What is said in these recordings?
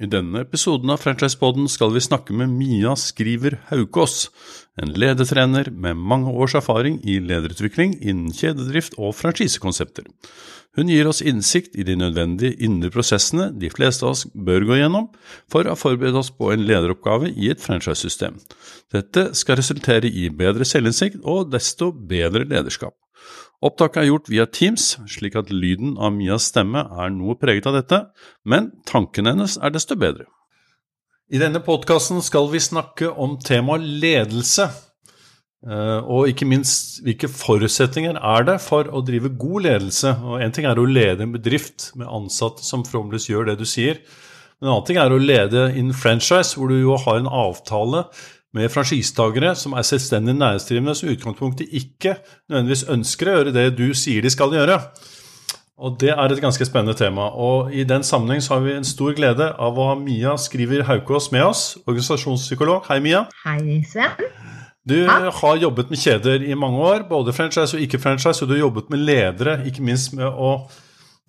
I denne episoden av Franchisepoden skal vi snakke med Mia Skriver Haukås, en ledertrener med mange års erfaring i lederutvikling innen kjededrift og franchisekonsepter. Hun gir oss innsikt i de nødvendige indre prosessene de fleste av oss bør gå gjennom for å forberede oss på en lederoppgave i et franchisesystem. Dette skal resultere i bedre selvinnsikt og desto bedre lederskap. Opptaket er gjort via Teams, slik at lyden av Mias stemme er noe preget av dette, men tanken hennes er desto bedre. I denne podkasten skal vi snakke om temaet ledelse, eh, og ikke minst hvilke forutsetninger er det for å drive god ledelse. Og En ting er å lede en bedrift med ansatte som forhåpentligvis gjør det du sier, en annen ting er å lede in franchise, hvor du jo har en avtale med franchisetakere som er selvstendig næringsdrivende, som i utgangspunktet ikke nødvendigvis ønsker å gjøre det du sier de skal gjøre. Og Det er et ganske spennende tema. og I den sammenheng så har vi en stor glede av å ha Mia Skriver Haukås med oss, organisasjonspsykolog. Hei, Mia. Hei, Sven. Du har jobbet med kjeder i mange år, både franchise og ikke franchise, og du har jobbet med ledere, ikke minst med å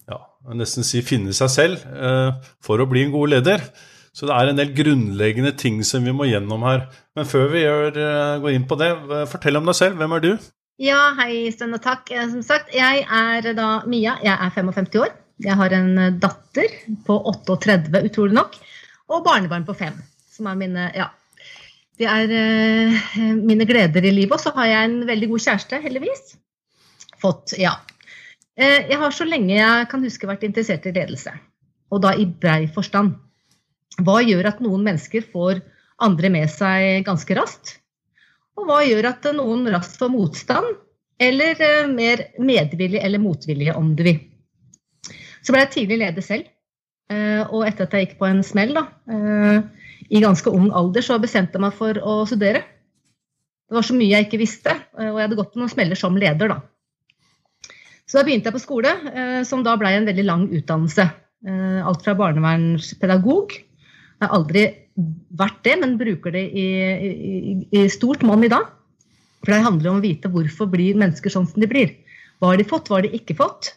ja, nesten si finne seg selv eh, for å bli en god leder. Så det er en del grunnleggende ting som vi må gjennom her. Men før vi gjør, eh, går inn på det, fortell om deg selv. Hvem er du? Ja, hei, Sten, og takk. Eh, som sagt, jeg er da Mia. Jeg er 55 år. Jeg har en eh, datter på 38, utrolig nok, og barnebarn på 5. Som er mine ja, det er uh, mine gleder i livet. Og så har jeg en veldig god kjæreste, heldigvis. Fått, ja. Uh, jeg har så lenge jeg kan huske vært interessert i ledelse. Og da i brei forstand. Hva gjør at noen mennesker får andre med seg ganske raskt? Og hva gjør at noen raskt får motstand, eller eh, mer medvilje eller motvilje, om du vil. Så ble jeg tidlig leder selv. Eh, og etter at jeg gikk på en smell da, eh, i ganske ung alder, så bestemte jeg meg for å studere. Det var så mye jeg ikke visste, og jeg hadde gått på noen smeller som leder. da. Så da begynte jeg på skole, som da ble en veldig lang utdannelse. Alt fra barnevernspedagog jeg har aldri vært det, men bruker det i, i, i stort monn i dag. For det handler om å vite hvorfor blir mennesker sånn som de blir. Hva har de fått, hva har de ikke fått,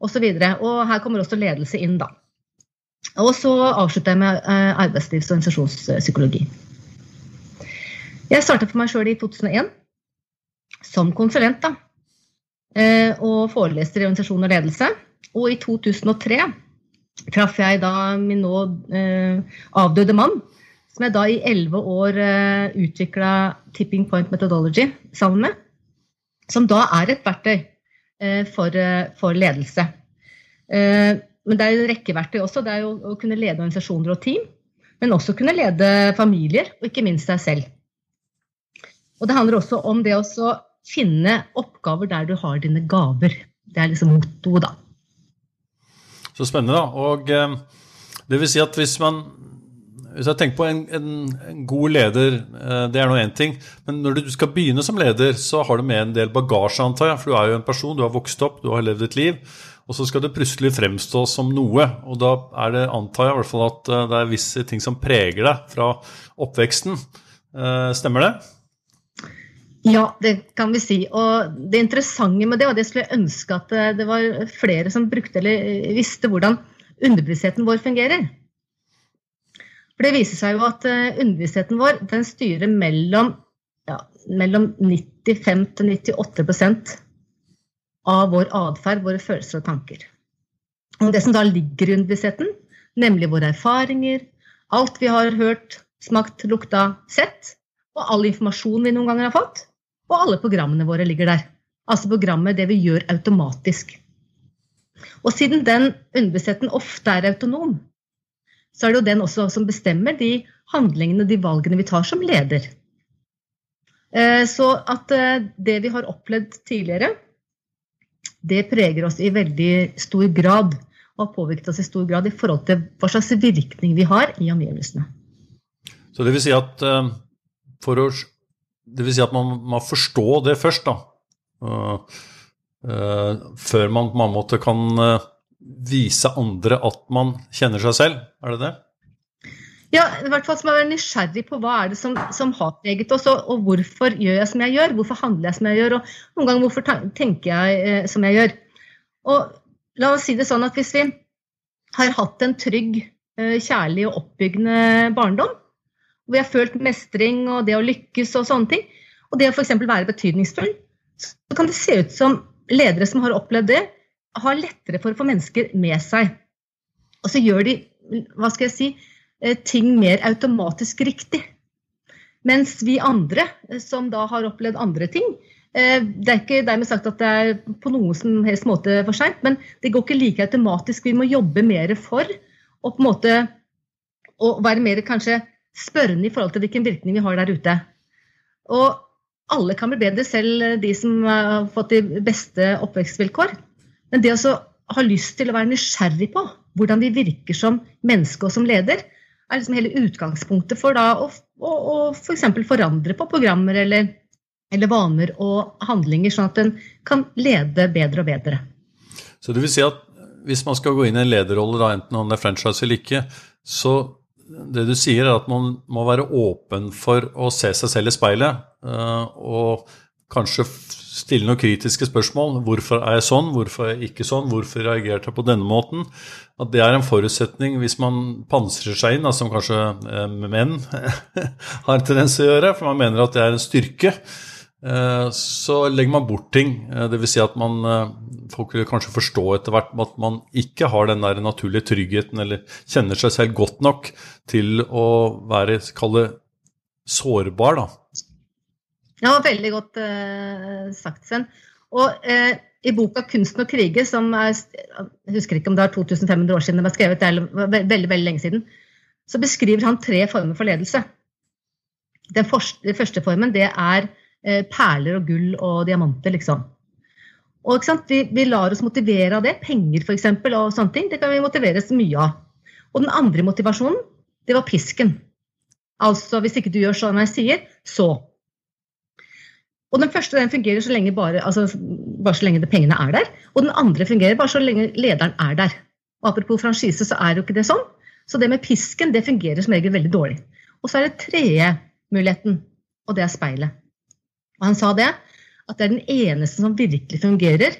osv. Og, og her kommer også ledelse inn, da. Og så avslutter jeg med eh, arbeidslivs- og organisasjonspsykologi. Jeg startet for meg sjøl i 2001 som konsulent. da, eh, Og foreleser i organisasjon og ledelse. Og i 2003 traff jeg da min nå eh, avdøde mann, som jeg da i elleve år eh, utvikla Tipping Point Methodology sammen med. Som da er et verktøy eh, for, eh, for, ledelse. Eh, men det er en rekke verktøy også. Det er jo å kunne lede organisasjoner og team. Men også kunne lede familier, og ikke minst deg selv. Og det handler også om det å finne oppgaver der du har dine gaver. Det er liksom mottoet, da. Så spennende, da. Og eh, det vil si at hvis man hvis jeg tenker på en, en, en god leder, eh, det er nå én ting. Men når du skal begynne som leder, så har du med en del bagasje, antar jeg. For du er jo en person, du har vokst opp, du har levd et liv. Og så skal det plutselig fremstå som noe. Og da er det, antar jeg i hvert fall at eh, det er visse ting som preger deg fra oppveksten. Stemmer det? Ja, det kan vi si. Og det interessante med det, og det skulle jeg ønske at eh, det var flere som brukte eller eh, visste hvordan underbevisstheten vår fungerer. For det viser seg jo at eh, underbevisstheten vår den styrer mellom, ja, mellom 95 til 98% av vår atferd, våre følelser og tanker. Og det som da ligger i underbevisstheten, nemlig våre erfaringer, alt vi har hørt, smakt, lukta, sett, og all informasjon vi noen ganger har fått, og alle programmene våre ligger der. Altså programmet, det vi gjør automatisk. Og siden den underbevisstheten ofte er autonom, så er det jo den også som bestemmer de handlingene, de valgene vi tar som leder. Eh, så at eh, det vi har opplevd tidligere, det preger oss i veldig stor grad. Og har påvirket oss i stor grad i forhold til hva slags virkning vi har i omgivelsene. Så det vil si at, eh, for å, det vil si at man må forstå det først, da. Før man på en måte kan vise andre at man kjenner seg selv, er det det? Ja, i hvert fall må man være nysgjerrig på hva er det som, som har preget oss, og, og, hvorfor gjør jeg som jeg gjør, hvorfor handler jeg som jeg gjør, og noen ganger hvorfor tenker jeg eh, som jeg gjør. Og la oss si det sånn at hvis vi har hatt en trygg, eh, kjærlig og oppbyggende barndom, hvor jeg har følt mestring og det å lykkes og sånne ting, og det å f.eks. være betydningsfull, så kan det se ut som ledere som har opplevd det, har lettere for å få mennesker med seg. Og så gjør de hva skal jeg si, Eh, ting mer automatisk riktig. Mens vi andre, eh, som da har opplevd andre ting eh, Det er ikke dermed sagt at det er på noen som helst måte for seint, men det går ikke like automatisk. Vi må jobbe mer for å på en måte å være mer kanskje spørrende i forhold til hvilken virkning vi har der ute. Og alle kan bli bedre, selv de som har fått de beste oppvekstvilkår. Men det å ha lyst til å være nysgjerrig på hvordan vi virker som menneske og som leder, er liksom hele utgangspunktet for da å, å, å f.eks. For forandre på programmer eller, eller, vaner og handlinger, sånn at en kan lede bedre og bedre. Så det vil si at hvis man skal gå inn i en lederrolle, da, enten om det er franchise eller ikke, så det du sier, er at man må være åpen for å se seg selv i speilet. Eh, og kanskje stille noen kritiske spørsmål. Hvorfor er jeg sånn? Hvorfor er jeg ikke sånn? Hvorfor reagerte jeg på denne måten? At det er en forutsetning hvis man pansrer seg inn, som kanskje eh, menn har en tendens til å gjøre, for man mener at det er en styrke. Eh, så legger man bort ting. Dvs. Si at man, folk vil kanskje forstå etter hvert at man ikke har den der naturlige tryggheten eller kjenner seg selv godt nok til å være, kalle sårbar. da ja, veldig godt uh, sagt, Sven. Og uh, i boka 'Kunsten å krige', som er, jeg husker ikke om det er 2500 år siden det ble skrevet, eller veldig, veldig, veldig lenge siden, så beskriver han tre former for ledelse. Den, første, formen det er uh, perler og gull og diamanter, liksom. Og vi, vi, lar oss motivere av det. Penger f.eks. og sånne ting. Det kan vi motiveres mye av. Og den andre motivasjonen, det var pisken. Altså hvis ikke du gjør sånn jeg sier, så. Og den første den fungerer så lenge bare, altså, bare så lenge pengene er der. Og den andre fungerer bare så lenge lederen er der. Og apropos franchise, så er jo ikke det sånn. Så det med pisken det fungerer som regel veldig dårlig. Og så er det tredje muligheten, og det er speilet. Og han sa det, at det er den eneste som virkelig fungerer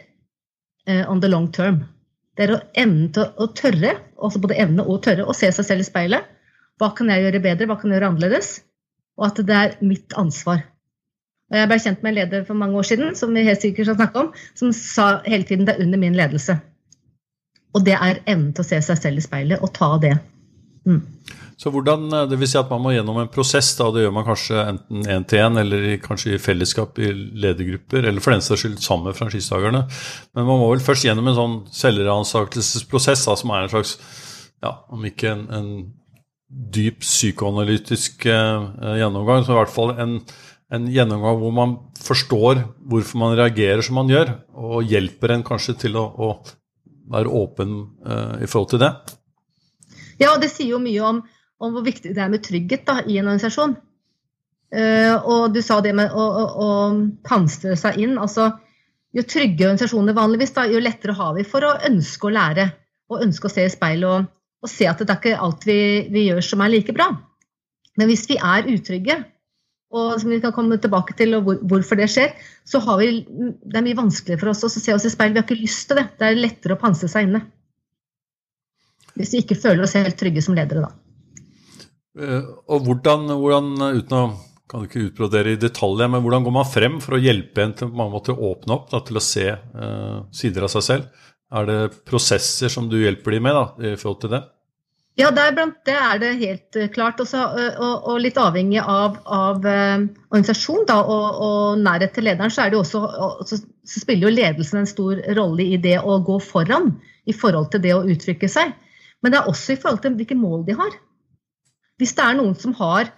uh, on the long term. Det er å evne å, tørre, altså både evne og tørre, å se seg selv i speilet. Hva kan jeg gjøre bedre, hva kan jeg gjøre annerledes? Og at det er mitt ansvar. Og jeg ble kjent med en leder for mange år siden som vi helt sikkert skal snakke om, som sa hele tiden det er under min ledelse. Og det er evnen til å se seg selv i speilet og ta det. Mm. Så hvordan, det vil si at Man må gjennom en prosess. da, Det gjør man kanskje enten én til én, eller kanskje i fellesskap i ledergrupper, eller for den saks skyld sammen med franchisetakerne. Men man må vel først gjennom en sånn selvransakelsesprosess, som er en slags, ja, om ikke en, en dyp psykoanalytisk eh, gjennomgang, så i hvert fall en, en gjennomgang hvor man forstår hvorfor man reagerer som man gjør, og hjelper en kanskje til å, å være åpen eh, i forhold til det? Ja, det sier jo mye om, om hvor viktig det er med trygghet da, i en organisasjon. Uh, og du sa det med å, å, å panstre seg inn. altså Jo trygge organisasjoner vanligvis, da, jo lettere har vi for å ønske å lære og ønske å se i speilet og, og, se at det er ikke alt vi, vi gjør som er like bra. Men hvis vi er utrygge, og som vi kan komme tilbake til, og hvor, hvorfor det skjer, så har vi, det er mye vanskeligere for oss å se oss i speil. Vi har ikke lyst til det. Det er lettere å panse seg inne. Hvis vi ikke føler oss helt trygge som ledere, da. Eh, og hvordan, hvordan uten å kan ikke utbrodere i detalj, men hvordan går man frem for å hjelpe en til å åpne opp, da, til å se uh, sider av seg selv? Er det prosesser som du hjelper dem med da, i forhold til det? Ja, blant, det er det helt eh, klart. Også, og, og, litt avhengig av, av uh, organisasjon da, og, og, nærhet til lederen, så, også, så, så, spiller jo ledelsen en stor rolle i det å gå foran i forhold til det å uttrykke seg. Men det er også i forhold til hvilke mål de har. Hvis det er noen som har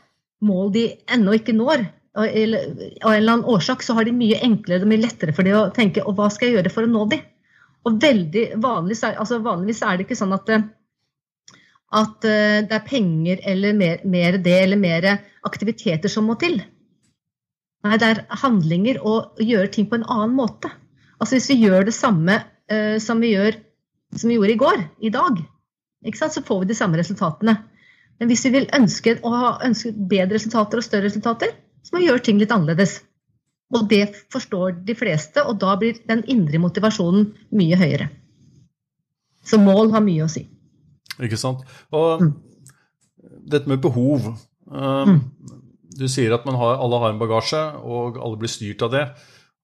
mål de ennå ikke når, av en eller annen årsak, så har de mye enklere og mye lettere for det å tenke og hva skal jeg gjøre for å nå de? Og veldig vanligvis er, altså vanligvis er det ikke sånn at, at det er penger eller mer, mer det eller mer aktiviteter som må til. Nei, det er handlinger og å gjøre ting på en annen måte. Altså Hvis vi gjør det samme uh, som, vi gjør, som vi gjorde i går, i dag, så får vi de samme resultatene. Men hvis vi vil ønske å ha ønske bedre resultater og større resultater, så må vi gjøre ting litt annerledes. Og det forstår de fleste, og da blir den indre motivasjonen mye høyere. Så mål har mye å si. Ikke sant. Og mm. dette med behov um, mm. Du sier at har, alle har en bagasje, og alle blir styrt av det.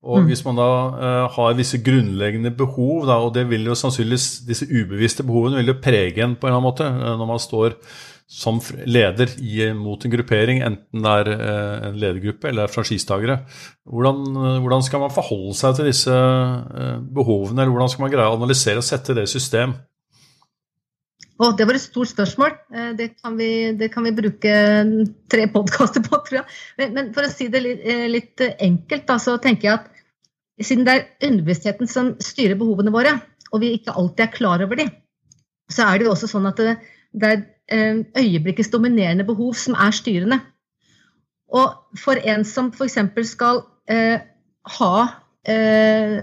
Og mm. hvis man da uh, har visse grunnleggende behov, da, og det vil jo sannsynligvis disse ubevisste behovene vil jo prege en på en eller annen måte uh, når man står som leder i, mot en gruppering, enten det er uh, en ledergruppe eller franchisetakere. Hvordan, hvordan, skal man forholde seg til disse behovene, eller hvordan skal man greie å analysere og sette det i system? Å, det var et stort spørsmål. Det kan vi, det kan vi bruke tre podkaster på, tror jeg. Men, men, for å si det litt, litt enkelt, da, så tenker jeg at siden det er underbevisstheten som styrer behovene våre, og vi ikke alltid er klar over de, så er det jo også sånn at det, det er eh, øyeblikkets dominerende behov som er styrende. Og for en som f.eks. skal eh, ha eh,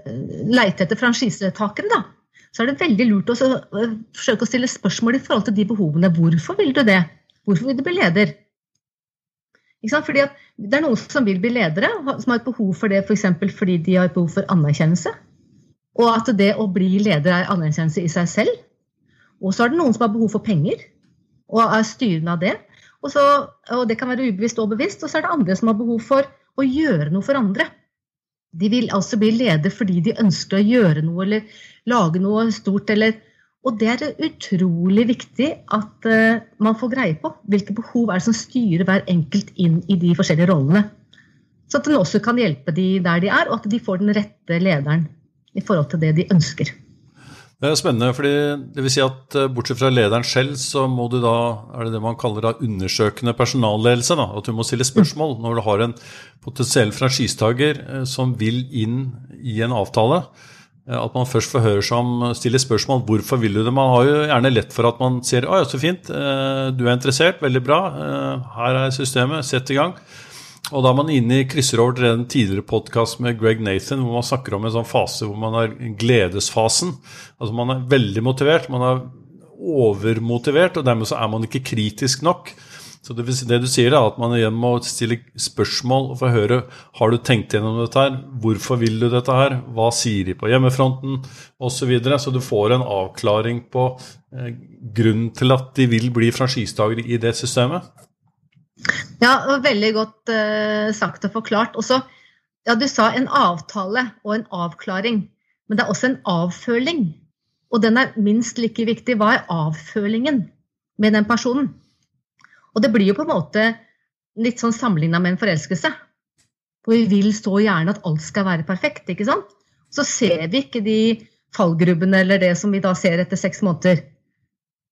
leite etter franchisetakere, da, så er det veldig lurt å eh, forsøke å stille spørsmål i forhold til de behovene. Hvorfor vil du det? Hvorfor vil du bli leder? Fordi Det er noen som vil bli ledere, som har et behov for det f.eks. For fordi de har et behov for anerkjennelse. Og at det å bli leder er anerkjennelse i seg selv. Og så er det noen som har behov for penger, og er styrende av det. Og, så, og det kan være ubevisst og bevisst. Og så er det andre som har behov for å gjøre noe for andre. De vil altså bli leder fordi de ønsker å gjøre noe eller lage noe stort eller og det er utrolig viktig at uh, man får greie på hvilke behov er det som styrer hver enkelt inn i de forskjellige rollene. Så at den også kan hjelpe de der de er, og at de får den rette lederen i forhold til det de ønsker. Det er spennende, fordi det vil si at uh, bortsett fra lederen selv, så må du da, er det det man kaller da undersøkende personalledelse. da, At du må stille spørsmål når du har en potensiell franchisetaker uh, som vil inn i en avtale. Eh, at man først forhører seg om, stiller spørsmål hvorfor vil du det. Man har jo gjerne lett for at man sier å ja, så fint, eh, du er interessert, veldig bra, eh, her er systemet, sett i gang. Og da er man inne i krysser over til en tidligere podkast med Greg Nathan, hvor man snakker om en sånn fase hvor man har gledesfasen. Altså man er veldig motivert, man er overmotivert, og dermed så er man ikke kritisk nok. Så det, det, du sier, er at man igjen må stille spørsmål og få høre har du tenkt gjennom dette her, hvorfor vil du dette her, hva sier de på hjemmefronten osv. Så, videre. så du får en avklaring på eh, grunnen til at de vil bli franchisetakere i det systemet. Ja, veldig godt eh, sagt og forklart. Også, ja, du sa en avtale og en avklaring, men det er også en avføling. Og den er minst like viktig. Hva er avfølingen med den personen? Og det blir jo på en måte litt sånn sammenligna med en forelskelse. For vi vil så gjerne at alt skal være perfekt. ikke sant? Så ser vi ikke de fallgrubbene eller det som vi da ser etter seks måneder.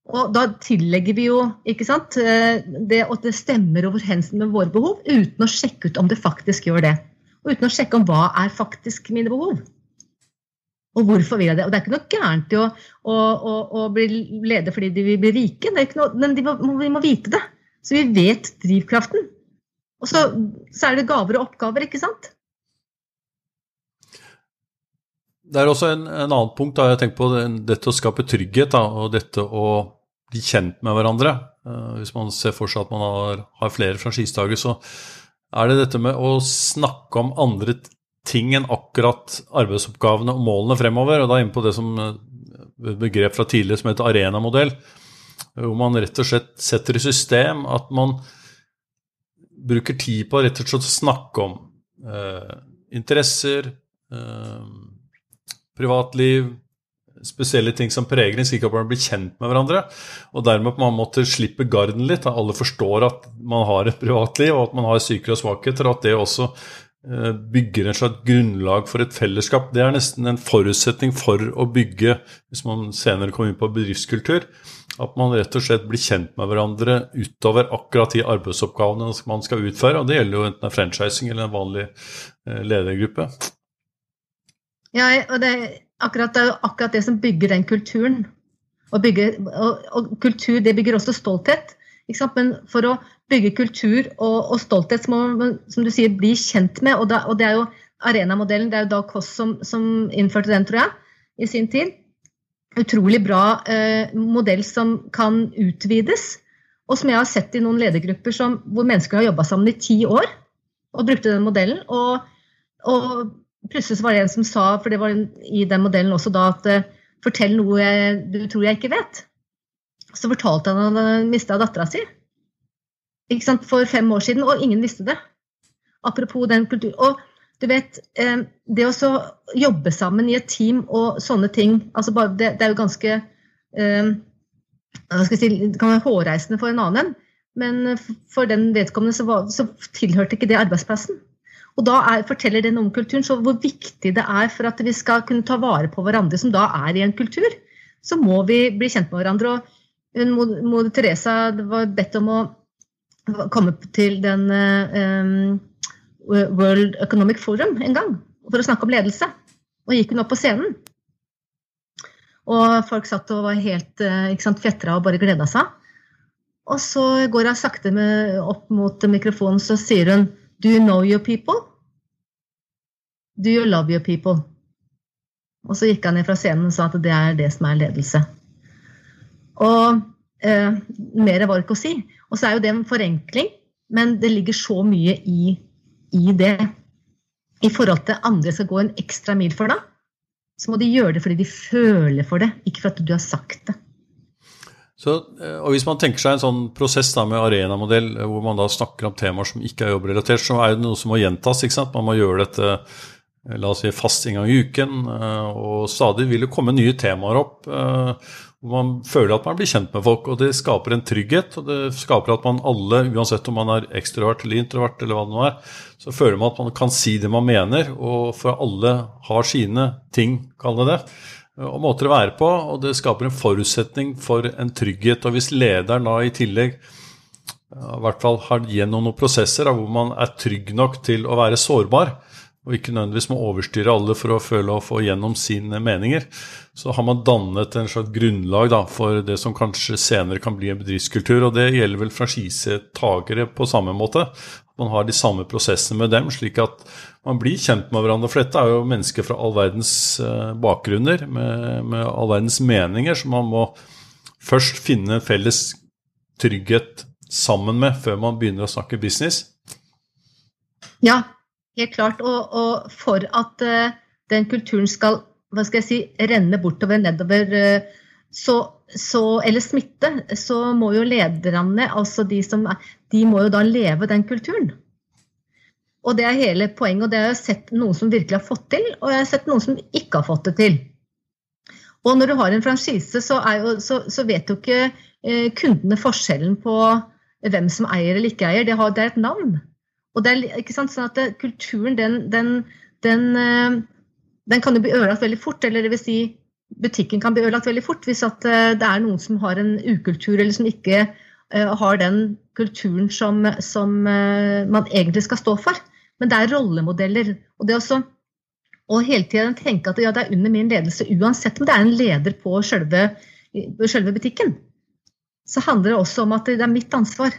Og da tillegger vi jo ikke sant, eh, det at det stemmer overens med våre behov, uten å sjekke ut om det faktisk gjør det. Og uten å sjekke om hva er faktisk mine behov. Og hvorfor vil jeg det? Og det er ikke noe gærent i å, å, å, å bli leder fordi de vil bli rike, noe, men må, vi må vite det. Så vi vet drivkraften. Og så, så er det gaver og oppgaver, ikke sant? Det er også en, en annen punkt da jeg tenker på, dette å skape trygghet da, og dette å bli kjent med hverandre. Uh, hvis man ser for seg at man har, har flere franchisedager, så er det dette med å snakke om andre ting enn akkurat arbeidsoppgavene og målene fremover. og da inne på det som eh, begrep fra tidligere som heter arenamodell. Hvor man rett og slett setter i system at man bruker tid på rett og slett å snakke om eh, interesser, eh, privatliv, spesielle ting som preger en, slik at man blir kjent med hverandre. Og dermed på en måte slippe garden litt. At alle forstår at man har et privatliv, og at man har syker og svakheter. Og at det også eh, bygger en slags grunnlag for et fellesskap. Det er nesten en forutsetning for å bygge, hvis man senere kommer inn på bedriftskultur, At man rett og slett blir kjent med hverandre utover akkurat de arbeidsoppgavene man skal utføre. Og det gjelder jo enten det er franchising eller en vanlig eh, ledergruppe. Ja, og det, akkurat, det er jo akkurat det som bygger den kulturen. Og, bygger, og, og kultur det bygger også stolthet. Men for å bygge kultur og, og, stolthet så må man som du sier, bli kjent med. Og, da, og det er jo Arenamodellen, det er jo da Koss som, som, innførte den, tror jeg, i sin tid. Utrolig bra eh, modell som kan utvides. Og som jeg har sett i noen ledergrupper som, hvor mennesker har jobba sammen i ti år og brukte den modellen. Og, og, plutselig var det en som sa, for det var i den modellen også da, at eh, fortell noe jeg, du tror jeg ikke vet. Så fortalte han at han mista dattera si for fem år siden, og ingen visste det. Apropos den kulturen. Du vet, eh, det å jobbe sammen i et team og sånne ting altså det, det, er jo ganske eh, si, Det kan være hårreisende for en annen, men for den vedkommende så, var, så tilhørte ikke det arbeidsplassen. Og da er, forteller det noe om kulturen, så hvor viktig det er for at vi skal kunne ta vare på hverandre som da er i en kultur. Så må vi bli kjent med hverandre. og Moder Teresa var bedt om å komme til den um, World Economic Forum en gang for å snakke om ledelse. Og gikk hun opp på scenen. Og folk satt og var helt eh, sant, fjetra og bare gleda seg. Og så går hun sakte med, opp mot mikrofonen så sier hun Do you know your people? Do you love your people? Og så gikk han ned fra scenen og sa at det er det som er ledelse. Og eh, mer var det ikke å si. Og så er jo det en forenkling, men det ligger så mye i, i det. I forhold til andre skal gå en ekstra mil for deg, så må de gjøre det fordi de føler for det, ikke for at du har sagt det. Så, eh, og Hvis man tenker seg en sånn prosess da med arenamodell, eh, hvor man da snakker om temaer som ikke er jobbrelatert, så er det noe som må gjentas. ikke sant? Man må gjøre dette eh, la oss si fast en gang i uken. Og stadig vil det komme nye temaer opp hvor man føler at man blir kjent med folk. Og det skaper en trygghet, og det skaper at man alle, uansett om man er ekstrovert eller introvert, eller hva det nå er, så føler man at man kan si det man mener, og for alle har sine ting, kall det det, og måter å være på. Og det skaper en forutsetning for en trygghet. Og hvis lederen da i tillegg i hvert fall har gjennom noen prosesser hvor man er trygg nok til å være sårbar, og ikke nødvendigvis må overstyre alle for å føle å få gjennom sine meninger, så har man dannet en slags grunnlag da, for det som kanskje senere kan bli en bedriftskultur. Og det gjelder vel franchisetakere på samme måte. Man har de samme prosessene med dem, slik at man blir kjent med hverandre. For dette er jo mennesker fra all verdens eh, bakgrunner, med, med all verdens meninger, så man må først finne felles trygghet sammen med før man begynner å snakke business. Ja, Helt klart. Og, og for at uh, den kulturen skal hva skal jeg si, renne bortover, nedover, uh, så, så, eller smitte, så må jo lederne, altså de som er, de må jo da leve den kulturen. Og det er hele poenget. Og det har jeg sett noen som virkelig har fått til, og jeg har sett noen som ikke har fått det til. Og når du har en franchise, så, jo, så, så vet jo ikke eh, kundene forskjellen på hvem som eier eller ikke eier. Det, har, det er et navn. Og det er ikke sant, sånn at det, Kulturen den, den, den, eh, den, kan jo bli ødelagt veldig fort. Eller det vil si butikken kan bli ødelagt veldig fort hvis at eh, det er noen som har en ukultur eller som ikke uh, har den kulturen som, som man egentlig skal stå for. Men det er rollemodeller. Og det også og hele tiden tenke at ja, det er under min ledelse uansett om det er en leder på selve, selve butikken. Så handler det også om at det er mitt ansvar.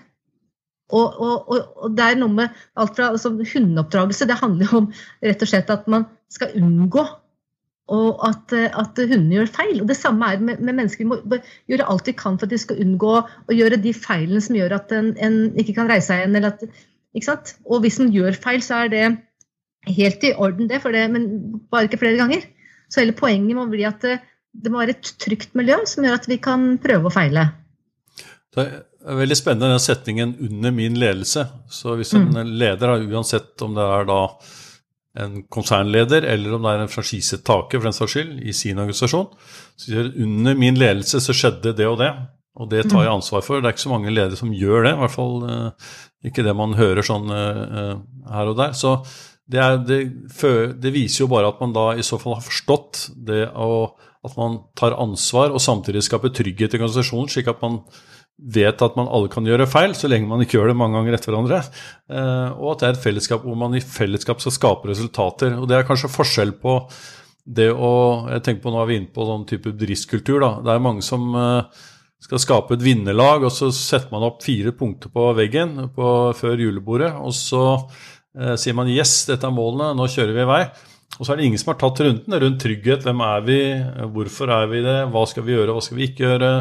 Og, og, og, det er noe med alt fra altså, Hundeoppdragelse det handler jo om rett og slett at man skal unngå og at, at hundene gjør feil. Og Det samme er med, med, mennesker. Vi må gjøre alt vi kan for at de skal unngå å gjøre de feilene som gjør at en, en ikke kan reise seg igjen. Eller at, ikke sant? Og hvis en gjør feil, så er det helt i orden, det, det, men bare ikke flere ganger. Så hele poenget må bli at det, det må være et trygt miljø som gjør at vi kan prøve å feile. Er veldig spennende den setningen 'under min ledelse'. Så hvis en mm. leder, uansett om det er da en konsernleder eller om det er en franchisetaker for den saks skyld i sin organisasjon, så sier under min ledelse så skjedde det og det, og det tar jeg mm. ansvar for. Det er ikke så mange ledere som gjør det, i hvert fall uh, ikke det man hører sånn uh, her og der. Så det, er, det, det, viser jo bare at man da i så fall har forstått det å at man tar ansvar og samtidig skaper trygghet i organisasjonen, slik at man vet at man alle kan gjøre feil, så lenge man ikke gjør det mange ganger etter hverandre. Eh, og at det er et fellesskap hvor man i fellesskap skal skape resultater. Og det er kanskje forskjell på det å Jeg tenker på nå er vi inne på sånn type bedriftskultur. Det er mange som eh, skal skape et vinnerlag, og så setter man opp fire punkter på veggen på, før julebordet. Og så eh, sier man 'yes, dette er målene, nå kjører vi i vei'. Og så er det ingen som har tatt runden rundt trygghet. Hvem er vi? Hvorfor er vi det? Hva skal vi gjøre, hva skal vi ikke gjøre?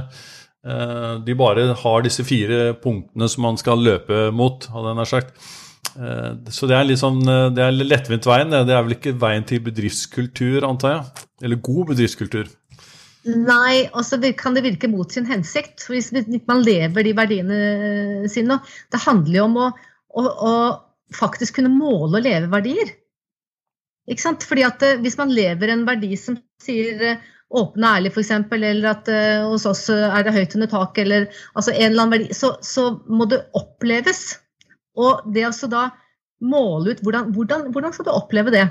Eh, de bare har disse fire punktene som man skal løpe mot, hadde jeg sagt. Eh, så det er litt sånn, eh, det er lettvint veien. Det er vel ikke veien til bedriftskultur, antar jeg? Eller god bedriftskultur? Nei, altså det kan det virke mot sin hensikt. Hvis man lever de verdiene sine. Det handler jo om å, å, å faktisk kunne måle og leve verdier. Ikke sant? Fordi at Hvis man lever en verdi som sier åpen og ærlig, f.eks., eller at uh, hos oss er det høyt under taket, eller altså en eller annen verdi, så, så må det oppleves. Og det å da måle ut hvordan, hvordan, hvordan, skal du oppleve det?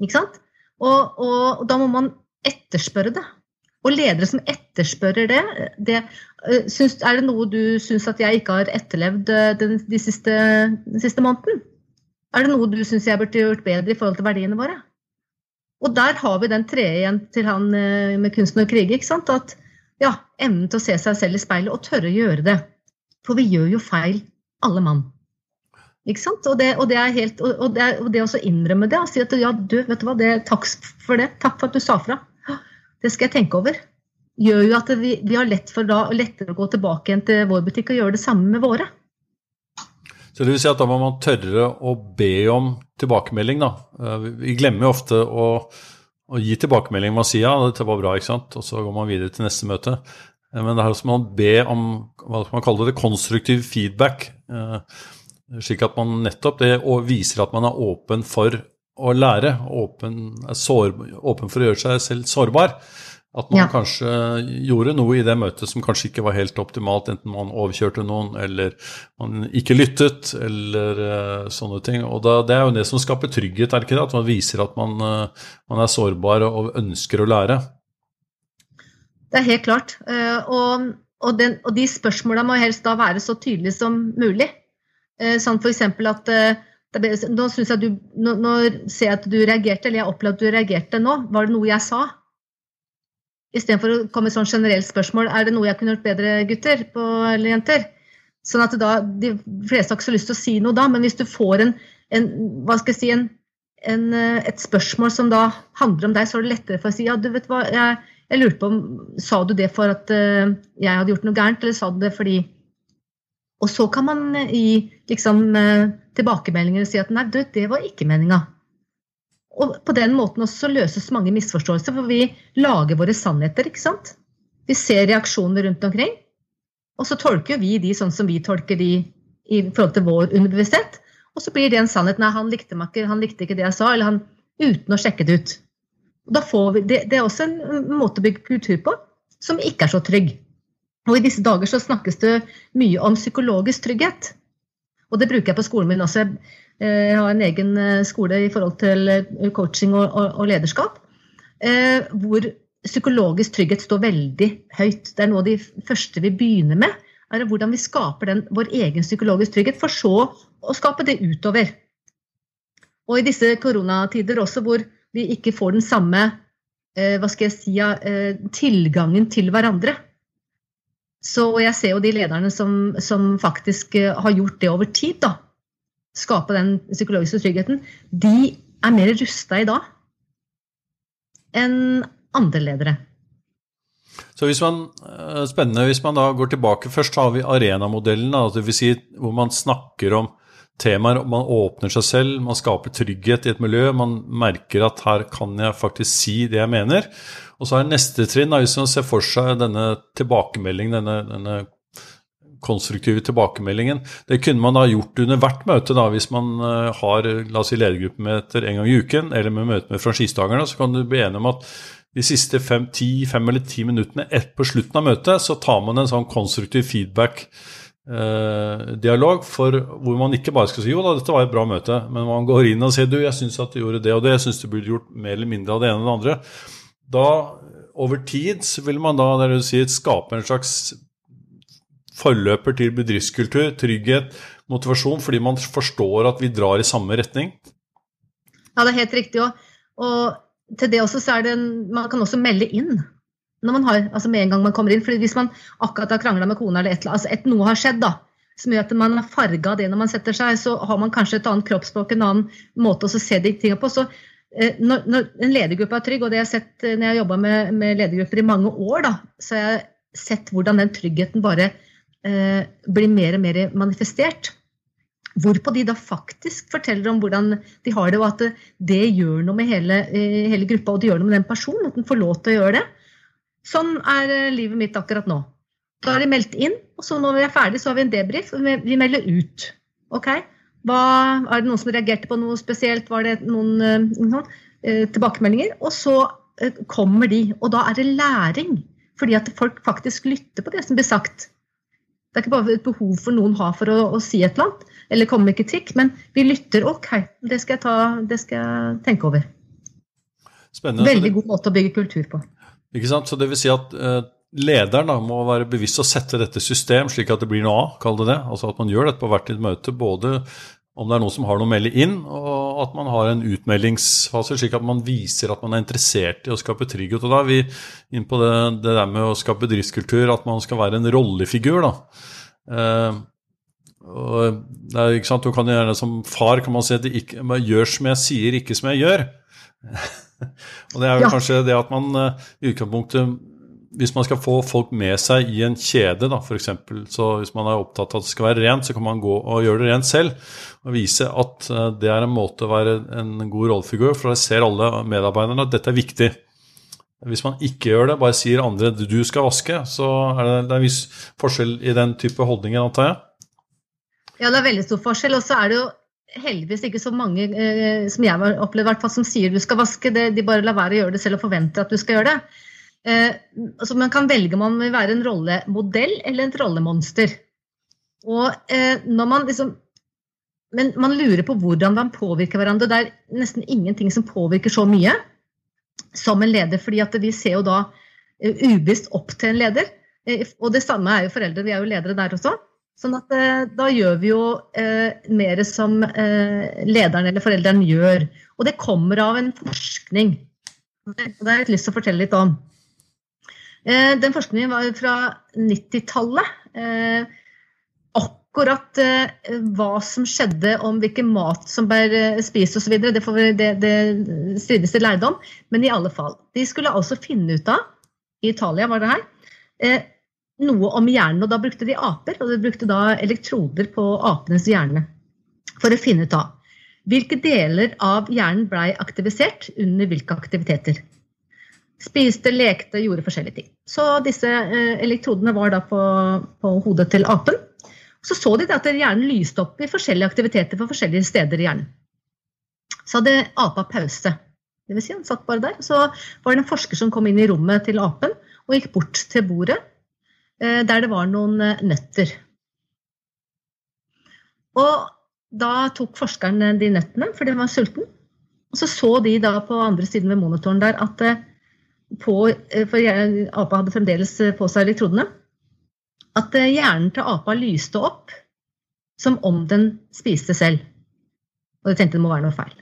Ikke sant? Og, og, og, da må man etterspørre det. Og ledere som etterspørrer det, det uh, syns, Er det noe du syns at jeg ikke har etterlevd den, de siste, den siste måneden? Er det noe du syns jeg burde gjort bedre i forhold til verdiene våre? Og der har vi den tredje igjen til han uh, med kunsten og krige. ikke sant? At ja, evnen til å se seg selv i speilet og tørre å gjøre det. For vi gjør jo feil alle mann. Ikke sant? Og det, og det, er helt, og det, og det å innrømme det og si at ja, du, vet du hva, det, takk for det. Takk for at du sa fra. Det skal jeg tenke over. Gjør jo at vi, vi har lett for da, lettere å gå tilbake igjen til vår butikk og gjøre det samme med våre. Så det vil si at da må man tørre å be om tilbakemelding, da. Eh, vi glemmer jo ofte å, å gi tilbakemelding. Man sier ja, dette var bra, ikke sant, og så går man videre til neste møte. Eh, men det er også man be om hva skal man kalle det, konstruktiv feedback. Eh, slik at man nettopp det viser at man er åpen for å lære. Åpen, er sår, åpen for å gjøre seg selv sårbar. At man ja. kanskje gjorde noe i det møtet som kanskje ikke var helt optimalt, enten man overkjørte noen, eller man ikke lyttet, eller uh, sånne ting. Og da, Det er jo det som skaper trygghet, er det ikke det? At man viser at man, uh, man er sårbar og ønsker å lære. Det er helt klart. Uh, og, og, den, og de spørsmåla må helst da være så tydelige som mulig. Sånn f.eks. at nå, nå, nå, ser jeg at du reagerte, eller jeg opplevde at du reagerte nå. Var det noe jeg sa? Istedenfor å komme med sånn generelt spørsmål er det noe jeg kunne gjort bedre, gutter på, eller jenter. Sånn at da, De fleste har ikke så lyst til å si noe da, men hvis du får en, en hva skal jeg si, en, en, et spørsmål som da handler om deg, så er det lettere for å si ja, du vet hva, jeg, jeg lurte på om Sa du det for at uh, jeg hadde gjort noe gærent, eller sa du det fordi Og så kan man uh, gi liksom, uh, tilbakemeldinger og si at nei, du, det var ikke meninga. Og på den måten også løses mange misforståelser, for vi lager våre sannheter, ikke sant? Vi ser reaksjoner rundt omkring, og så tolker vi de sånn som vi tolker de i forhold til vår underbevissthet. Og så blir det en sannhet. Nei, han likte meg ikke, han likte ikke det jeg sa, eller han uten å sjekke det ut. Vi, det, det, er også en måte å bygge kultur på som ikke er så trygg. Og I disse dager så snakkes det mye om psykologisk trygghet. Og det bruker jeg på skolen min også. Eh, har en egen eh, skole i forhold til eh, coaching og, og, og lederskap. Hvor psykologisk trygghet står veldig høyt. Det er noe av de første vi begynner med. er Hvordan vi skaper den, vår egen psykologisk trygghet, for så å skape det utover. Og i disse koronatider også hvor vi ikke får den samme hva skal jeg si, tilgangen til hverandre. Så jeg ser jo de lederne som, som faktisk har gjort det over tid, da, skape den psykologiske tryggheten, de er mer rusta i dag enn andre ledere. Så hvis man, Spennende. Hvis man da går tilbake Først har vi arenamodellen, dvs. Si hvor man snakker om temaer. Man åpner seg selv, man skaper trygghet i et miljø. Man merker at her kan jeg faktisk si det jeg mener. Og så er neste trinn, hvis man ser for seg denne tilbakemeldingen, denne, denne konstruktive tilbakemeldingen. Det kunne man da gjort under hvert møte. da, Hvis man eh, har la oss si, ledergruppemøter en gang i uken, eller med møte med franchisetakerne, så kan du bli enig om at de siste fem, ti, fem eller ti minuttene ett på slutten av møtet, så tar man en sånn konstruktiv feedback eh, dialog for hvor man ikke bare skal si jo da, dette var et bra møte, men man går inn og sier du, jeg syns at du gjorde det og det, jeg syns du burde gjort mer eller mindre av det ene og det andre. da over tid så vil man da det du sier, skape en slags forløper til bedriftskultur, trygghet, motivasjon, fordi man forstår at vi drar i samme retning? Ja, det er helt riktig. Og, og til det også så er det Man kan også melde inn når man har, altså med en gang man kommer inn. fordi Hvis man akkurat har krangla med kona, eller et, altså et, noe har skjedd da, som gjør at man har farga det når man setter seg, så har man kanskje et annet kroppsspråk, en annen måte å se de tingene på. så eh, når, når, en ledergruppe er trygg, og det har jeg sett eh, når jeg har jobba med, med, ledergrupper i mange år, da, så har jeg sett hvordan den tryggheten bare blir mer og mer manifestert. Hvorpå de da faktisk forteller om hvordan de har det, og at det gjør noe med hele, eh, hele gruppa, og det gjør noe med den personen. At den får lov til å gjøre det. Sånn er eh, livet mitt akkurat nå. Da er de meldt inn, og så når vi er ferdig, så har vi en debrief. og Vi melder ut. Ok, Hva, Er det noen som reagerte på noe spesielt? Var det noen uh, tilbakemeldinger? Og så kommer de. Og da er det læring. Fordi at folk faktisk lytter på det som blir sagt. Det er ikke bare et behov for noen har for å, å si et eller annet, eller komme med kritikk, men vi lytter. Ok, det skal jeg, ta, det skal jeg tenke over. Spennende. Veldig god måte å bygge kultur på. Ikke sant? Så det vil si at eh, lederen da, må være bevisst å sette dette system slik at det blir noe av, kall det det. Altså at man gjør dette på hvert sitt møte, både om det er noen som har noe å melde inn, og at man har en utmeldingsfase, slik at man viser at man er interessert i å skape trygghet. Og da er vi inne på det, det der med å skape bedriftskultur, at man skal være en rollefigur. da. Eh, det er, ikke sant, du kan gjerne Som far kan man si at det ikke, gjør som jeg sier, ikke som jeg gjør. og det er jo ja. kanskje det at man eh, i utgangspunktet hvis man skal få folk med seg i en kjede, da, f.eks. Så hvis man er opptatt av at det skal være rent, så kan man gå og gjøre det rent selv. Og vise at eh, det er en måte å være en god rollefigur for da ser alle medarbeiderne at dette er viktig. Hvis man ikke gjør det, bare sier andre du skal vaske, så er det, det er en viss forskjell i den type holdninger, antar jeg? Ja, det er veldig stor forskjell. Og så er det jo heldigvis ikke så mange eh, som jeg har opplevd, som sier du skal vaske. Det, de bare lar være å gjøre det selv og forventer at du skal gjøre det. Eh, altså man kan velge om man vil være en rollemodell eller et rollemonster. Og eh, når man liksom Men man lurer på hvordan man påvirker hverandre. Det er nesten ingenting som påvirker så mye som en leder, fordi at vi ser jo da uh, ubevisst opp til en leder. Eh, og det samme er jo foreldre, vi er jo ledere der også. Sånn at eh, da gjør vi jo eh, mer som eh, lederen eller forelderen gjør. Og det kommer av en forskning. Det har jeg lyst til å fortelle litt om. Eh, den forskningen var fra 90-tallet. Eh, akkurat eh, hva som skjedde om hvilken mat som ble spist osv., det, det, det strides det lærdom. Men i alle fall. De skulle altså finne ut av, i Italia var det her, noe om hjernen. og Da brukte de aper, og de brukte da elektroder på apenes hjerne for å finne ut av hvilke deler av hjernen blei aktivisert under hvilke aktiviteter. Spiste, lekte, gjorde forskjellige ting. Så disse eh, elektrodene var da på, på, hodet til apen. Så så de at hjernen lyste opp i forskjellige aktiviteter på forskjellige steder i hjernen. Så hadde apa pause. Det vil si, han satt bare der. Så var det en forsker som kom inn i rommet til apen og gikk bort til bordet Eh, der det var noen eh, nøtter. Og da tok forskeren de nøttene, for de var sulten. Og så så de da på andre siden ved monitoren der at på, For apa hadde fremdeles på seg elektrodene. At hjernen til apa lyste opp som om den spiste selv. Og de tenkte det må være noe feil.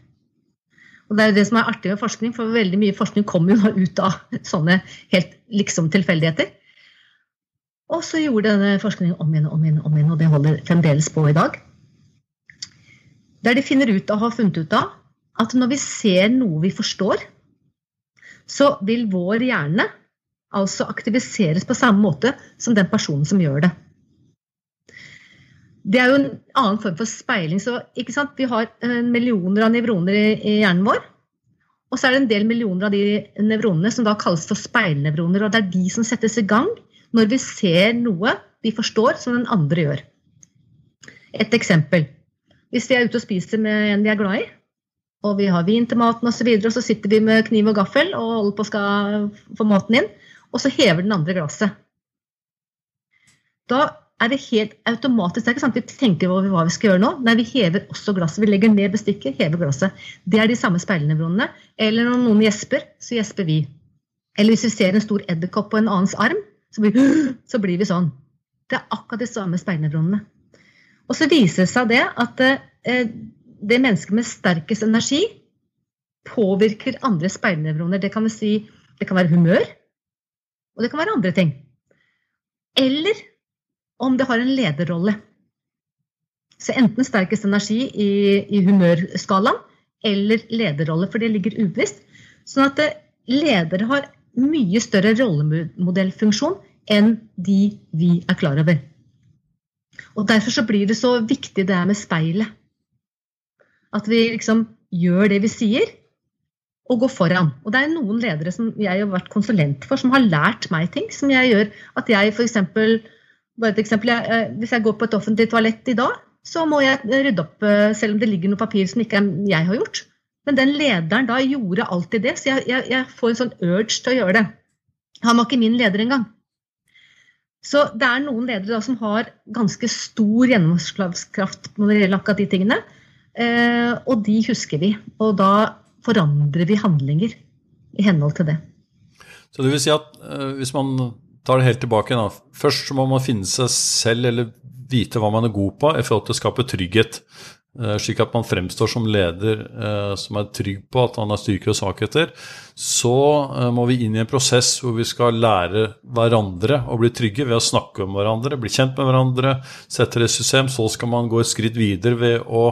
Og Det er jo det som er artig med forskning, for veldig mye forskning kommer jo ut av sånne helt liksom tilfeldigheter. Og så gjorde denne forskningen om igjen og om igjen, om igjen, og det holder fremdeles på i dag. Der de finner ut og har funnet ut av at når vi ser noe vi forstår, så vil vår hjerne altså aktiviseres på samme måte som den personen som gjør det. Det er jo en annen form for speiling. så Vi har eh, millioner av nevroner i, i hjernen vår. Og så er det en del millioner av de nevronene som da kalles for speilnevroner. og Det er de som settes i gang når vi ser noe vi forstår som den andre gjør. Et eksempel. Hvis vi er ute og spiser med en vi er glad i, og vi har vin til maten osv., og, så og så sitter vi med kniv og gaffel og holder på å skal få maten inn, og så hever den andre glasset. Da er det helt automatisk. Det er ikke sant vi tenker over hva vi skal gjøre nå. Nei, vi hever også glasset. Vi legger ned bestikket, hever glasset. Det er de samme speilnevronene. Eller når noen gjesper, så gjesper vi. Eller hvis vi ser en stor edderkopp på en annens arm, så blir, så blir, vi sånn. Det er akkurat de samme speilnevronene. Og så viser det seg det at eh, det mennesket med sterkest energi påvirker andre speilnevroner. Det kan, si, det kan være humør, og det kan være andre ting. Eller om det har en lederrolle. Så enten sterkest energi i, i humørskalaen eller lederrolle, for det ligger ubevisst. Sånn at eh, ledere har mye større rollemodellfunksjon enn de vi er klar over. Og Derfor så blir det så viktig det er med speilet. At vi liksom gjør det vi sier, og går foran. Og det er noen ledere som jeg har vært konsulent for, som har lært meg ting som jeg gjør at jeg f.eks. Bare et eksempel, jeg, eh, Hvis jeg går på et offentlig toalett i dag, så må jeg rydde opp eh, selv om det ligger noe papir som ikke jeg har gjort. Men den lederen da gjorde alltid det, så jeg, jeg, jeg får en sånn urge til å gjøre det. Han var ikke min leder engang. Så det er noen ledere da som har ganske stor gjennomslagskraft når det gjelder akkurat de tingene. Eh, og de husker vi. Og da forandrer vi handlinger i henhold til det. Så det vil si at eh, hvis man tar det helt tilbake da, Først så må man finne seg selv eller vite hva man er god på i forhold til å skape trygghet. Eh, slik at man fremstår som leder som er trygg på at han har styrker og svakheter. Så må vi inn i en prosess hvor vi skal lære hverandre å bli trygge ved å snakke om hverandre, bli kjent med hverandre, sette det i system. Så skal man gå et skritt videre ved å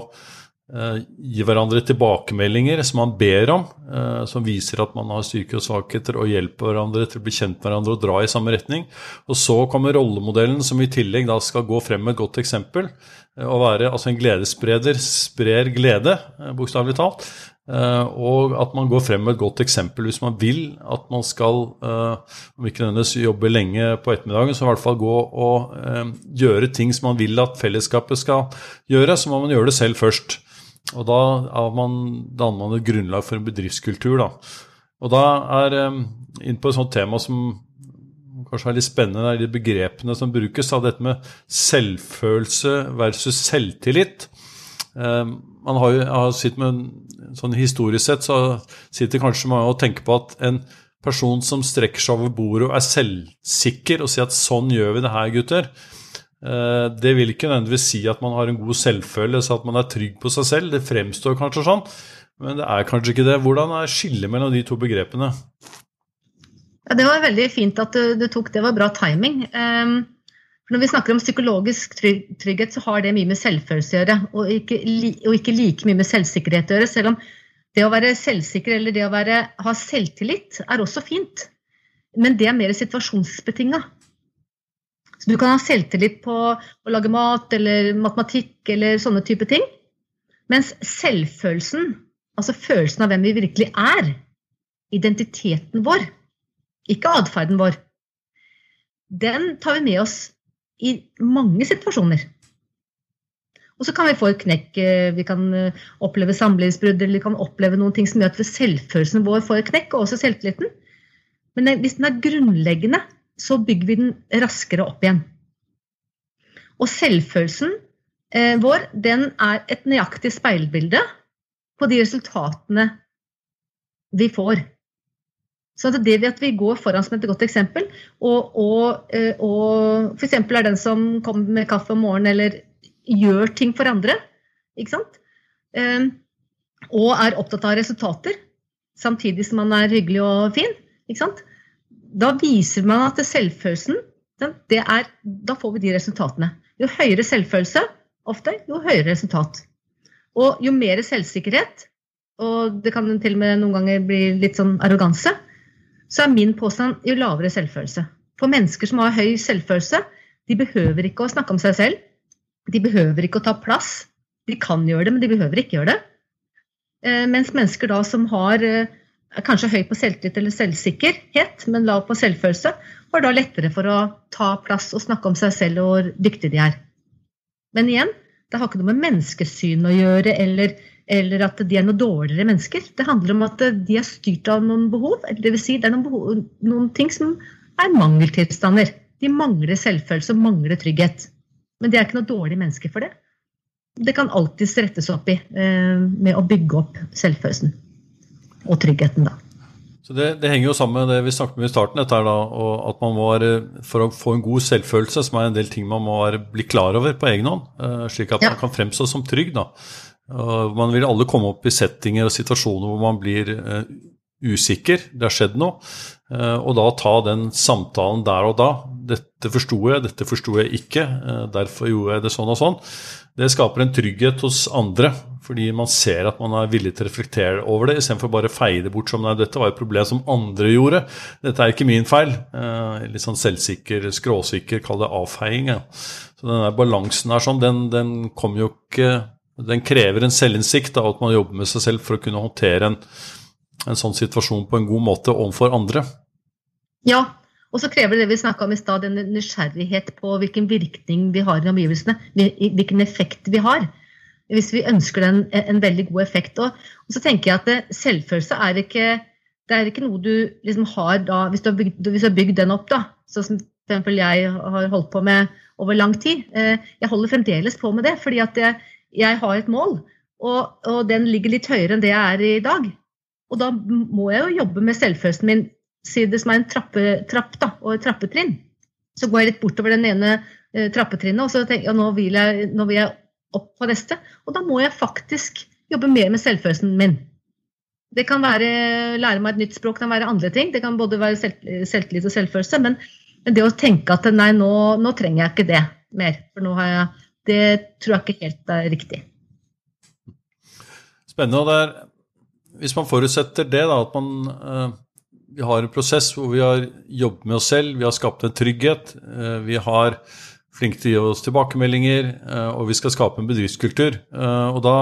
gi hverandre tilbakemeldinger som man ber om, eh, som viser at man har styrker og svakheter, og hjelper hverandre til å bli kjent med hverandre og dra i samme retning. Og så kommer rollemodellen, som i tillegg da skal gå frem med et godt eksempel. Eh, og være altså en gledesspreder, sprer glede, bokstavelig talt. Og at man går frem med et godt eksempel hvis man vil at man skal, om ikke nødvendigvis jobbe lenge på ettermiddagen, så i hvert fall gå og gjøre ting som man vil at fellesskapet skal gjøre, så må man gjøre det selv først. Og da man, danner man et grunnlag for en bedriftskultur. Da. Og da er um, inn på et sånt tema som kanskje er litt spennende, det er de begrepene som brukes. Da, dette med selvfølelse versus selvtillit. Um, man har jo har med en sånn Historisk sett så sitter kanskje mange og tenker på at en person som strekker seg over bordet og er selvsikker og sier at 'sånn gjør vi det her, gutter', det vil ikke nødvendigvis si at man har en god selvfølelse, at man er trygg på seg selv. Det fremstår kanskje sånn, men det er kanskje ikke det. Hvordan er skillet mellom de to begrepene? Ja, det var veldig fint at du, tok det. var bra timing. Um, når vi snakker om psykologisk trygghet, så har det mye med selvfølelse å gjøre, og ikke, og ikke like mye med selvsikkerhet å gjøre. Selv om det å være selvsikker eller det å være, ha selvtillit er også fint. Men det er mer situasjonsbetinga. Så du kan ha selvtillit på å lage mat eller matematikk eller sånne type ting. Mens selvfølelsen, altså følelsen av hvem vi virkelig er, identiteten vår, ikke atferden vår, den tar vi med oss i mange situasjoner. Og så kan vi få et knekk, eh, vi kan eh, oppleve samlivsbrudd eller vi kan oppleve noen ting som gjør at selvfølelsen vår får et knekk, og også selvtilliten. Men hvis den er grunnleggende, så bygger vi den raskere opp igjen. Og selvfølelsen eh, vår den er et nøyaktig speilbilde på de resultatene vi får. Så det at vi går foran som et godt eksempel, og, og, eh, og f.eks. er den som kommer med kaffe om morgenen eller gjør ting for andre, ikke sant? Eh, og er opptatt av resultater, samtidig som man er hyggelig og fin, ikke sant? Da viser man at selvfølelsen er, Da får vi de resultatene. Jo høyere selvfølelse, ofte, jo høyere resultat. Og jo mer selvsikkerhet, og det kan til og med noen ganger bli litt sånn arroganse, så er min påstand jo lavere selvfølelse. For mennesker som har høy selvfølelse, de behøver ikke å snakke om seg selv. De behøver ikke å ta plass. De kan gjøre det, men de behøver ikke gjøre det. Eh, mens mennesker da som har eh, er kanskje høy på selvtillit eller selvsikkerhet, men lav på selvfølelse, har da lettere for å ta plass og snakke om seg selv og hvor dyktige de er. Men igjen, det har ikke noe med menneskesyn å gjøre eller, eller, at de er noe dårligere mennesker. Det handler om at de er styrt av noen behov. Dvs. Si det er noen, behov, noen ting som er mangeltilstander. De mangler selvfølelse og mangler trygghet. Men de er ikke noe dårlige mennesker for det. Det kan alltids rettes opp i eh, med å bygge opp selvfølelsen og tryggheten, da. Så det, det, henger jo sammen med det vi snakket med i starten, dette her da, at man må være, for å få en god selvfølelse, som er en del ting man må være, bli klar over på egen hånd, uh, slik at ja. man kan fremstå som trygg. da. Man vil alle komme opp i settinger og situasjoner hvor man blir uh, usikker, det har skjedd noe. Og da ta den samtalen der og da. 'Dette forsto jeg, dette forsto jeg ikke. Derfor gjorde jeg det sånn og sånn.' Det skaper en trygghet hos andre fordi man ser at man er villig til å reflektere over det, istedenfor bare feie det bort som nei, dette var et problem som andre gjorde. Dette er ikke min feil. Eh, litt sånn selvsikker, skråsikker, kall det avfeiing. Ja. Så den der balansen her sånn, den, den kommer jo ikke Den krever en selvinnsikt, da, at man jobber med seg selv for å kunne håndtere en, en sånn situasjon på en god måte overfor andre. Ja, og så krever det vi snakka om i stad, en nysgjerrighet på hvilken virkning vi har i omgivelsene. Hvilken effekt vi har hvis vi ønsker den en veldig god effekt. Og, og så tenker jeg at selvfølelse er ikke, det er ikke noe du liksom har da, hvis du har bygd, hvis du har bygd den opp, da, sånn som f.eks. jeg har holdt på med over lang tid. Eh, jeg holder fremdeles på med det, fordi at jeg, jeg har et mål, og, og, den ligger litt høyere enn det jeg er i dag. Og da må jeg jo jobbe med selvfølelsen min, si det som er en trappe, trapp da, og et trappetrinn. Så går jeg litt bortover den ene eh, trappetrinnet, og så tenker jeg nå vil jeg, nå vil jeg opp på neste. Og da må jeg faktisk jobbe mer med selvfølelsen min. Det kan være lære meg et nytt språk, det kan være andre ting. Det kan både være selv, selvtillit og selvfølelse. Men, men, det å tenke at nei, nå, nå, trenger jeg ikke det mer. For nå har jeg Det tror jeg ikke helt er riktig. Spennende. og der, Hvis man forutsetter det, da, at man uh, vi har en prosess hvor vi har jobbet med oss selv, vi har skapt en trygghet, uh, vi har flinke til å gi oss tilbakemeldinger, eh, og vi skal skape en bedriftskultur. Eh, og da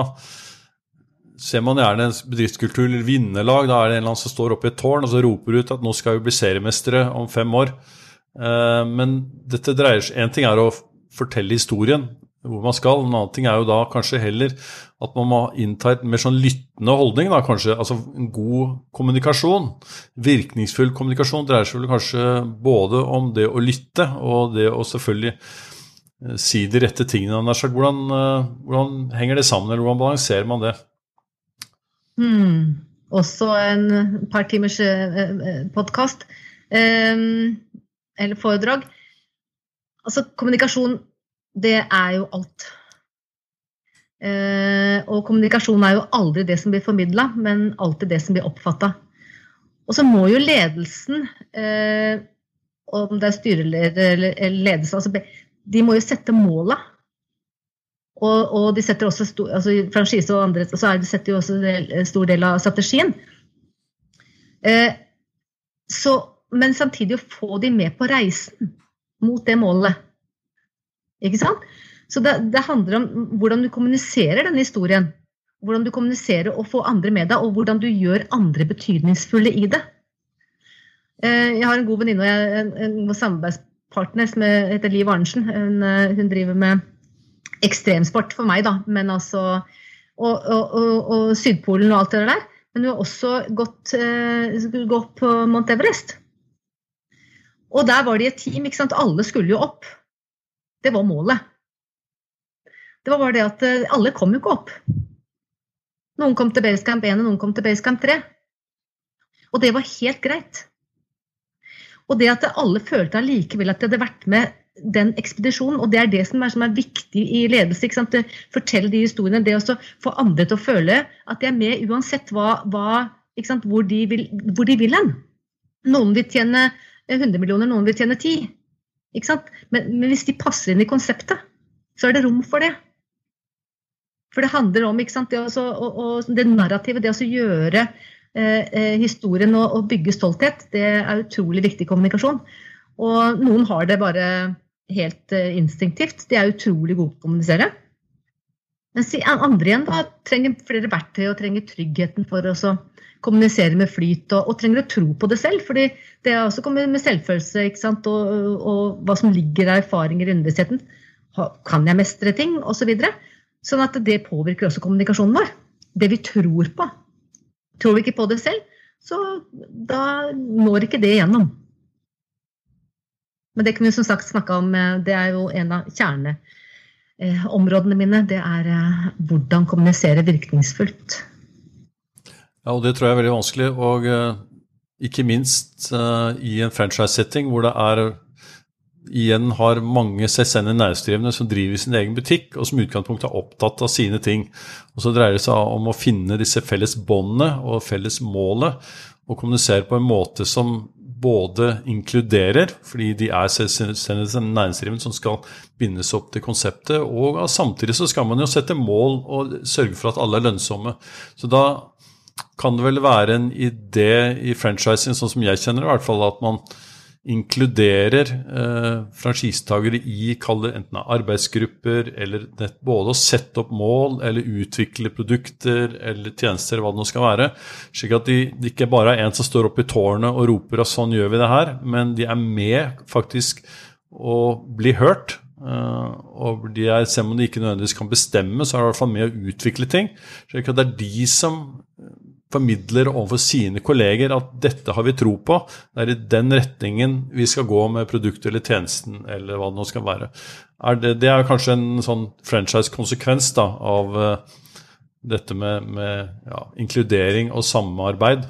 ser man gjerne en bedriftskultur eller vinnerlag. Da er det en eller annen som står oppe i et tårn og så roper ut at nå skal vi bli seriemestere om fem år. Eh, men dette dreier seg Én ting er å fortelle historien, hvor man skal. En annen ting er jo da kanskje heller at man må innta et mer sånn lyttende holdning. da kanskje, Altså en god kommunikasjon. Virkningsfull kommunikasjon dreier seg vel kanskje både om det å lytte og det å selvfølgelig eh, si de rette tingene. Hvordan, eh, hvordan henger det sammen, eller hvordan balanserer man det? Hmm. Også en par timers eh, podkast. eller foredrag. Altså, kommunikasjon det er jo alt. Eh, og kommunikasjon er jo aldri det som blir formidla, men alltid det som blir oppfatta. Og så må jo ledelsen, eh, om det er styreleder eller ledelse, altså, de må jo sette måla. Og, og, de setter også stor, altså franchise og andre, så de setter jo også en stor del av strategien. Eh, så, men samtidig å få de med på reisen mot det målet. Ikke sant? Så det, det, handler om hvordan du kommuniserer denne historien. Hvordan du kommuniserer og får andre med deg, og hvordan du gjør andre betydningsfulle i det. Eh, jeg har en god venninne og en, en samarbeidspartner som heter Liv Arnesen. Hun, eh, hun, driver med ekstremsport for meg, da, men altså og, og, og, og, Sydpolen og alt det der. Men hun har også gått, uh, gått på Mount Everest. Og der var de et team. ikke sant? Alle skulle jo opp. Det var målet. Det var bare det at eh, alle kom jo ikke opp. Noen kom til Basecamp 1, og noen kom til Basecamp 3. Og det var helt greit. Og det at alle følte allikevel at de hadde vært med den ekspedisjonen, og det er det som er, som er viktig i ledelse. ikke sant? Fortelle de historiene. Det å få andre til å føle at de er med uansett hva, hva, hvor, de vil, hvor de vil hen. Noen vil tjene 100 millioner, noen vil tjene 10. Men, men, hvis de passer inn i konseptet, så er det rom for det. For det handler om sant, det, også, og, og det narrativet, det å gjøre eh, eh, historien og, og, bygge stolthet, det er utrolig viktig kommunikasjon. Og noen har det bare helt eh, instinktivt. De er utrolig gode på å kommunisere. Mens andre igjen da, trenger flere verktøy og trenger tryggheten for å kommunisere med flyt og, og, trenger å tro på det selv. fordi det er også kommet med selvfølelse og, og, hva som ligger av erfaringer i underbevisstheten. Kan jeg mestre ting? osv. Så sånn at det påvirker også kommunikasjonen vår. Det vi tror på. Tror vi ikke på det selv, så da når ikke det igjennom. Men det kunne vi som sagt snakka om, eh, det er jo en av kjerneområdene mine. Det er eh, hvordan kommunisere virkningsfullt. Ja, og det tror jeg er veldig vanskelig. Og eh, ikke minst uh, i en franchise-setting hvor det er igjen har mange selvstendig næringsdrivende som driver sin egen butikk, og som i utgangspunktet er opptatt av sine ting. Og Så dreier det seg om å finne disse felles båndene og felles målet, og kommunisere på en måte som både inkluderer, fordi de er selvstendig næringsdrivende som skal bindes opp til konseptet, og samtidig så skal man jo sette mål og sørge for at alle er lønnsomme. Så da kan det vel være en idé i franchising, sånn som jeg kjenner det, i hvert fall, at man inkluderer eh, franchisetakere i enten arbeidsgrupper eller både å sette opp mål eller utvikle produkter eller tjenester, hva det nå skal være. Slik at det de ikke bare er en som står oppe i tårnet og roper at sånn gjør vi det her, men de er med faktisk å bli hørt. Uh, og de er, Selv om de ikke nødvendigvis kan bestemme, så er de i hvert fall med å utvikle ting. slik at det er de som formidler overfor sine kolleger at dette har vi tro på, det er i den retningen vi skal gå med produktet eller tjenesten, eller hva det nå skal være. Er det, det, er kanskje en sånn franchise-konsekvens av uh, dette med, med ja, inkludering og samarbeid.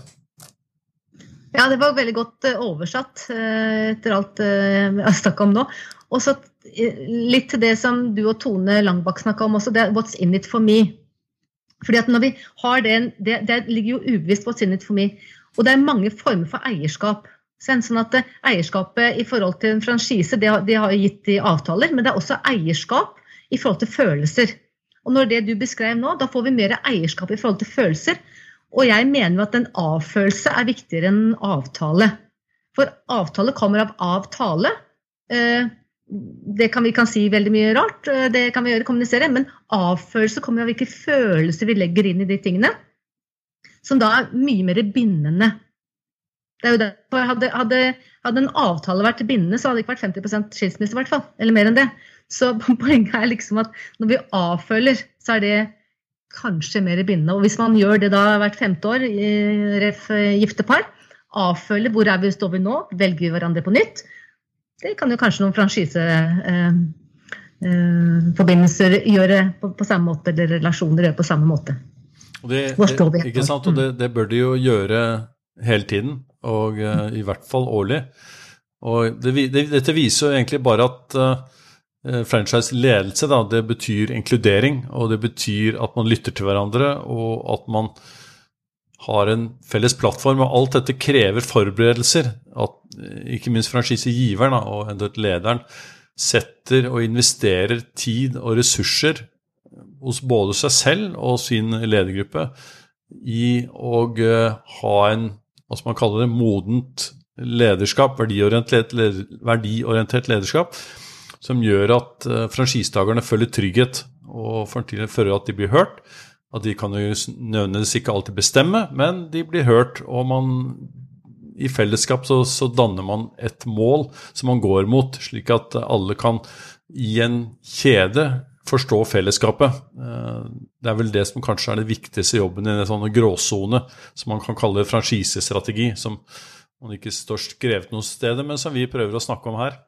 Ja, det var veldig godt uh, oversatt uh, etter alt har snakka om nå. Og så litt til det som du og Tone Langbakk snakka om også, det er 'what's in it for me'. Fordi at når vi har det, det, det ligger jo ubevisst på sinnet for meg. Og det er mange former for eierskap. Sånn at Eierskapet i forhold til en franchise det har, det har gitt i avtaler, men det er også eierskap i forhold til følelser. Og når det du beskrev nå, da får vi mer eierskap i forhold til følelser. Og jeg mener jo at en avfølelse er viktigere enn avtale. For avtale kommer av avtale. Eh, det kan vi kan si veldig mye rart, eh, det kan vi gjøre, kommunisere, men avfølelse kommer av hvilke følelser vi legger inn i de tingene. Som da er mye mer bindende. Det er jo derfor, hadde, hadde, hadde, en avtale vært bindende, så hadde det ikke vært 50% skilsmisse, i hvert fall. Eller mer enn det. Så poenget er liksom at når vi avføler, så er det kanskje mer bindende. Og hvis man gjør det da hvert femte år, ref gifte par, avføler hvor er vi står vi nå, velger vi hverandre på nytt, det kan jo kanskje noen franchiseforbindelser eh, eh, gjøre på, på, samme måte, eller relasjoner gjøre på samme måte. Og det, det, ikke sant? Og det, det, bør de jo gjøre hele tiden, og uh, i hvert fall årlig. Og dette viser jo egentlig bare at uh, franchise-ledelse det betyr inkludering, og det betyr at man lytter til hverandre, og at man har en felles plattform, og alt dette krever forberedelser. At ikke minst franchisegiveren og eventuelt lederen setter og investerer tid og ressurser hos både seg selv og sin ledergruppe i å uh, ha en hva skal man kalle det, modent lederskap, verdiorientert, verdiorientert lederskap, som gjør at uh, franchisetakerne føler trygghet og føler at de blir hørt at de kan jo nødvendigvis ikke alltid bestemme, men de blir hørt. Og man, i fellesskap så, så, danner man et mål som man går mot, slik at alle kan i en kjede forstå fellesskapet. Eh, det er vel det som kanskje er det viktigste jobben i en sånn gråsone, som man kan kalle franchisestrategi, som man ikke står skrevet noen steder, men som vi prøver å snakke om her.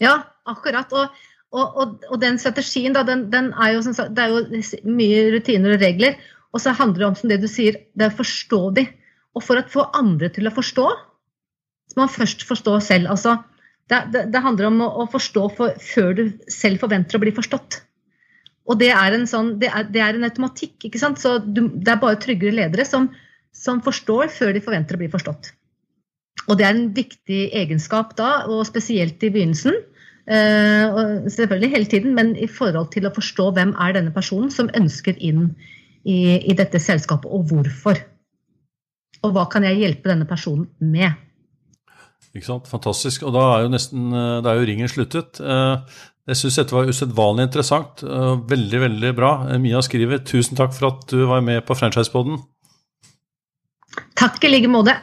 Ja, akkurat. Og og, og, og, den strategien, da, den, den er jo, sagt, det er jo mye rutiner og regler. Og så handler det om, som det du sier, det er å forstå de. Og for å få andre til å forstå, så må man først forstå selv. Altså, det, det, det handler om å, å forstå for, før du selv forventer å bli forstått. Og det er en, sånn, det er, er en automatikk. ikke sant? Så du, Det er bare tryggere ledere som, som forstår før de forventer å bli forstått. Og det er en viktig egenskap da, og spesielt i begynnelsen. Og selvfølgelig hele tiden, men i forhold til å forstå hvem er denne personen som ønsker inn i, i dette selskapet, og hvorfor. Og hva kan jeg hjelpe denne personen med? Ikke sant, Fantastisk. Og da er jo nesten eh, da er jo ringen sluttet. Eh, jeg syns dette var usedvanlig interessant. Veldig, veldig bra. Mia skriver tusen takk for at du var med på Franchisepoden. Takk i like måte.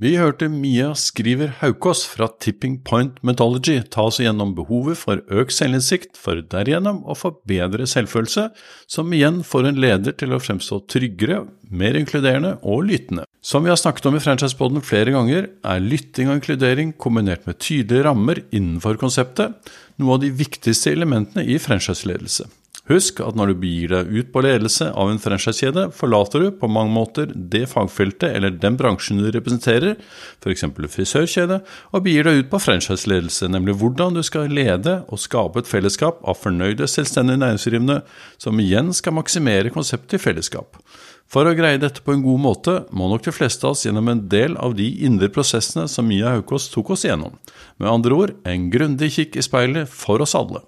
Vi hørte Mia Skriver Haukås fra Tipping Point Methodology ta oss gjennom behovet for økt selvinnsikt for derigjennom å få bedre selvfølelse, som igjen får en leder til å fremstå tryggere, mer inkluderende og lyttende. Som vi har snakket om i Franchiseboden flere ganger, er lytting og inkludering kombinert med tydelige rammer innenfor konseptet noe av de viktigste elementene i franchiseledelse. Husk at når du begir deg ut på ledelse av en franchisekjede, forlater du på mange måter det fagfeltet eller den bransjen du representerer, f.eks. frisørkjede, og begir deg ut på franchiseledelse, nemlig hvordan du skal lede og skape et fellesskap av fornøyde, selvstendige næringsdrivende, som igjen skal maksimere konseptet i fellesskap. For å greie dette på en god måte, må nok de fleste av oss gjennom en del av de indre prosessene som Mia Haukås tok oss igjennom. Med andre ord, en grundig kikk i speilet for oss alle.